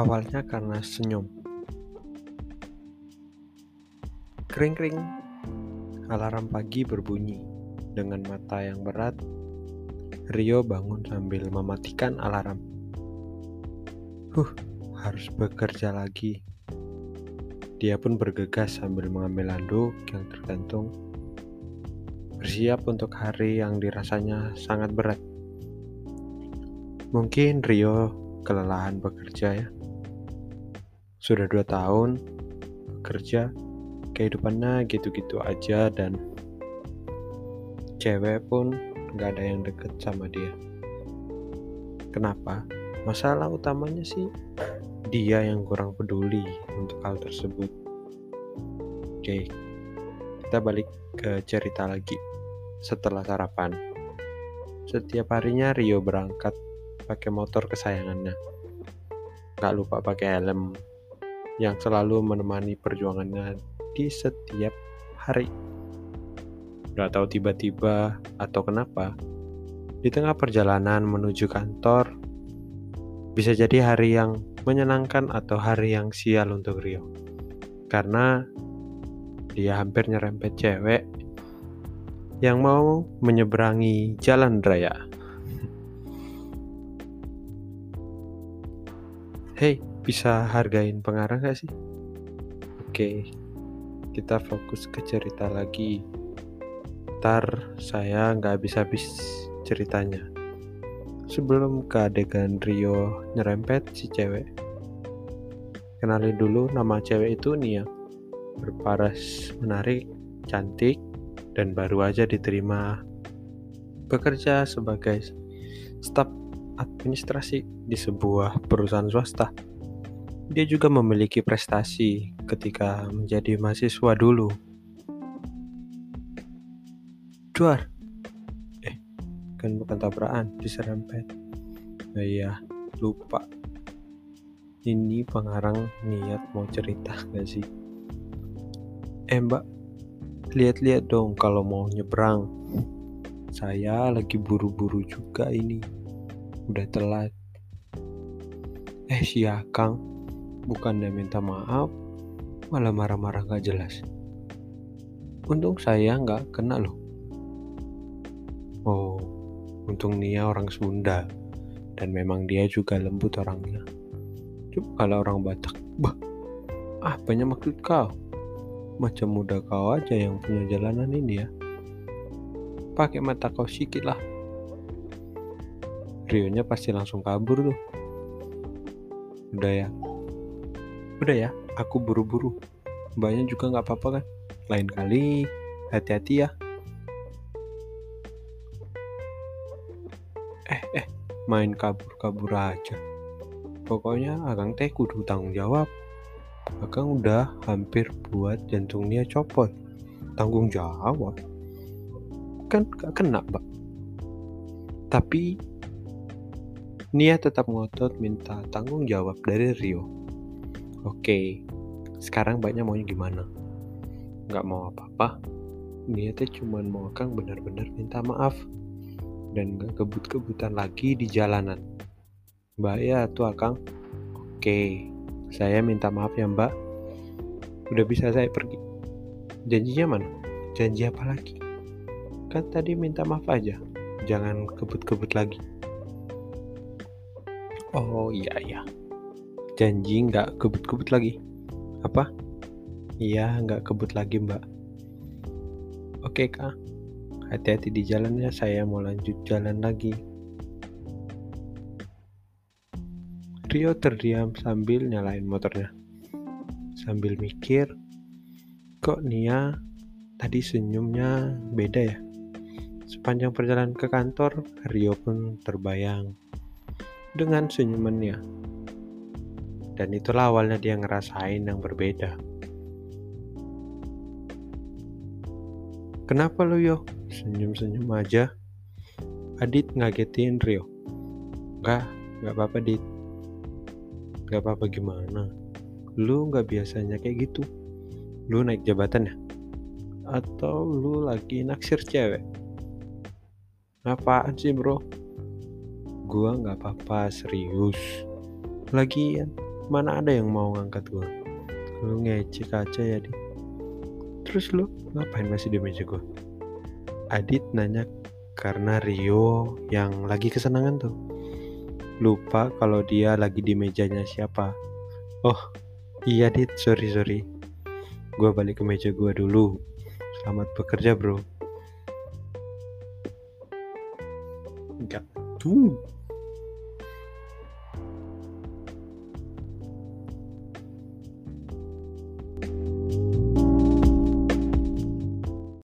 Awalnya karena senyum. Kring-kring. Alarm pagi berbunyi. Dengan mata yang berat, Rio bangun sambil mematikan alarm. Huh, harus bekerja lagi. Dia pun bergegas sambil mengambil handuk yang tergantung. Bersiap untuk hari yang dirasanya sangat berat. Mungkin Rio kelelahan bekerja ya. Sudah dua tahun bekerja, kehidupannya gitu-gitu aja dan cewek pun gak ada yang deket sama dia. Kenapa? Masalah utamanya sih dia yang kurang peduli untuk hal tersebut. Oke, kita balik ke cerita lagi setelah sarapan. Setiap harinya Rio berangkat pakai motor kesayangannya. Gak lupa pakai helm yang selalu menemani perjuangannya di setiap hari. Gak tahu tiba-tiba atau kenapa, di tengah perjalanan menuju kantor, bisa jadi hari yang menyenangkan atau hari yang sial untuk Rio. Karena dia hampir nyerempet cewek yang mau menyeberangi jalan raya. Hei, bisa hargain pengarang gak sih? Oke, kita fokus ke cerita lagi. Ntar saya nggak habis-habis ceritanya. Sebelum ke adegan Rio nyerempet si cewek. Kenalin dulu nama cewek itu Nia. Berparas menarik, cantik, dan baru aja diterima bekerja sebagai staf administrasi di sebuah perusahaan swasta. Dia juga memiliki prestasi ketika menjadi mahasiswa dulu. Duar. Eh, kan bukan tabrakan, diserempet. Oh iya, lupa. Ini pengarang niat mau cerita gak sih? Eh mbak, lihat-lihat dong kalau mau nyebrang. Saya lagi buru-buru juga ini udah telat. Eh si Akang bukannya minta maaf malah marah-marah gak jelas. Untung saya nggak kena loh. Oh untung Nia orang Sunda dan memang dia juga lembut orangnya. Coba kalau orang Batak bah ah banyak maksud kau. Macam muda kau aja yang punya jalanan ini ya. Pakai mata kau sikit lah Rionya pasti langsung kabur tuh. Udah ya. Udah ya, aku buru-buru. Mbaknya juga nggak apa-apa kan? Lain kali, hati-hati ya. Eh, eh, main kabur-kabur aja. Pokoknya Akang teh kudu tanggung jawab. Akang udah hampir buat jantungnya copot. Tanggung jawab. Kan gak kena, Mbak. Tapi Nia tetap ngotot minta tanggung jawab dari Rio. Oke, sekarang banyak maunya gimana? Gak mau apa-apa. Nia tuh cuma mau Kang benar-benar minta maaf dan gak kebut-kebutan lagi di jalanan. Mbak ya tuh Akang. Oke, saya minta maaf ya Mbak. Udah bisa saya pergi. Janjinya mana? Janji apa lagi? Kan tadi minta maaf aja. Jangan kebut-kebut lagi. Oh iya iya. Janji nggak kebut-kebut lagi. Apa? Iya nggak kebut lagi mbak. Oke kak. Hati-hati di jalan ya saya mau lanjut jalan lagi. Rio terdiam sambil nyalain motornya. Sambil mikir, kok Nia tadi senyumnya beda ya? Sepanjang perjalanan ke kantor, Rio pun terbayang dengan senyumannya. Dan itulah awalnya dia ngerasain yang berbeda. Kenapa lu yo? Senyum-senyum aja. Adit ngagetin Rio. Enggak, enggak apa-apa Dit. Enggak apa-apa gimana? Lu nggak biasanya kayak gitu. Lu naik jabatan ya? Atau lu lagi naksir cewek? Apaan sih bro? Gua nggak apa-apa serius. Lagian mana ada yang mau ngangkat gue lu ngecek aja ya di terus lu ngapain masih di meja gue Adit nanya karena Rio yang lagi kesenangan tuh. Lupa kalau dia lagi di mejanya siapa. Oh iya Dit. Sorry sorry. Gue balik ke meja gue dulu. Selamat bekerja bro. Enggak tuh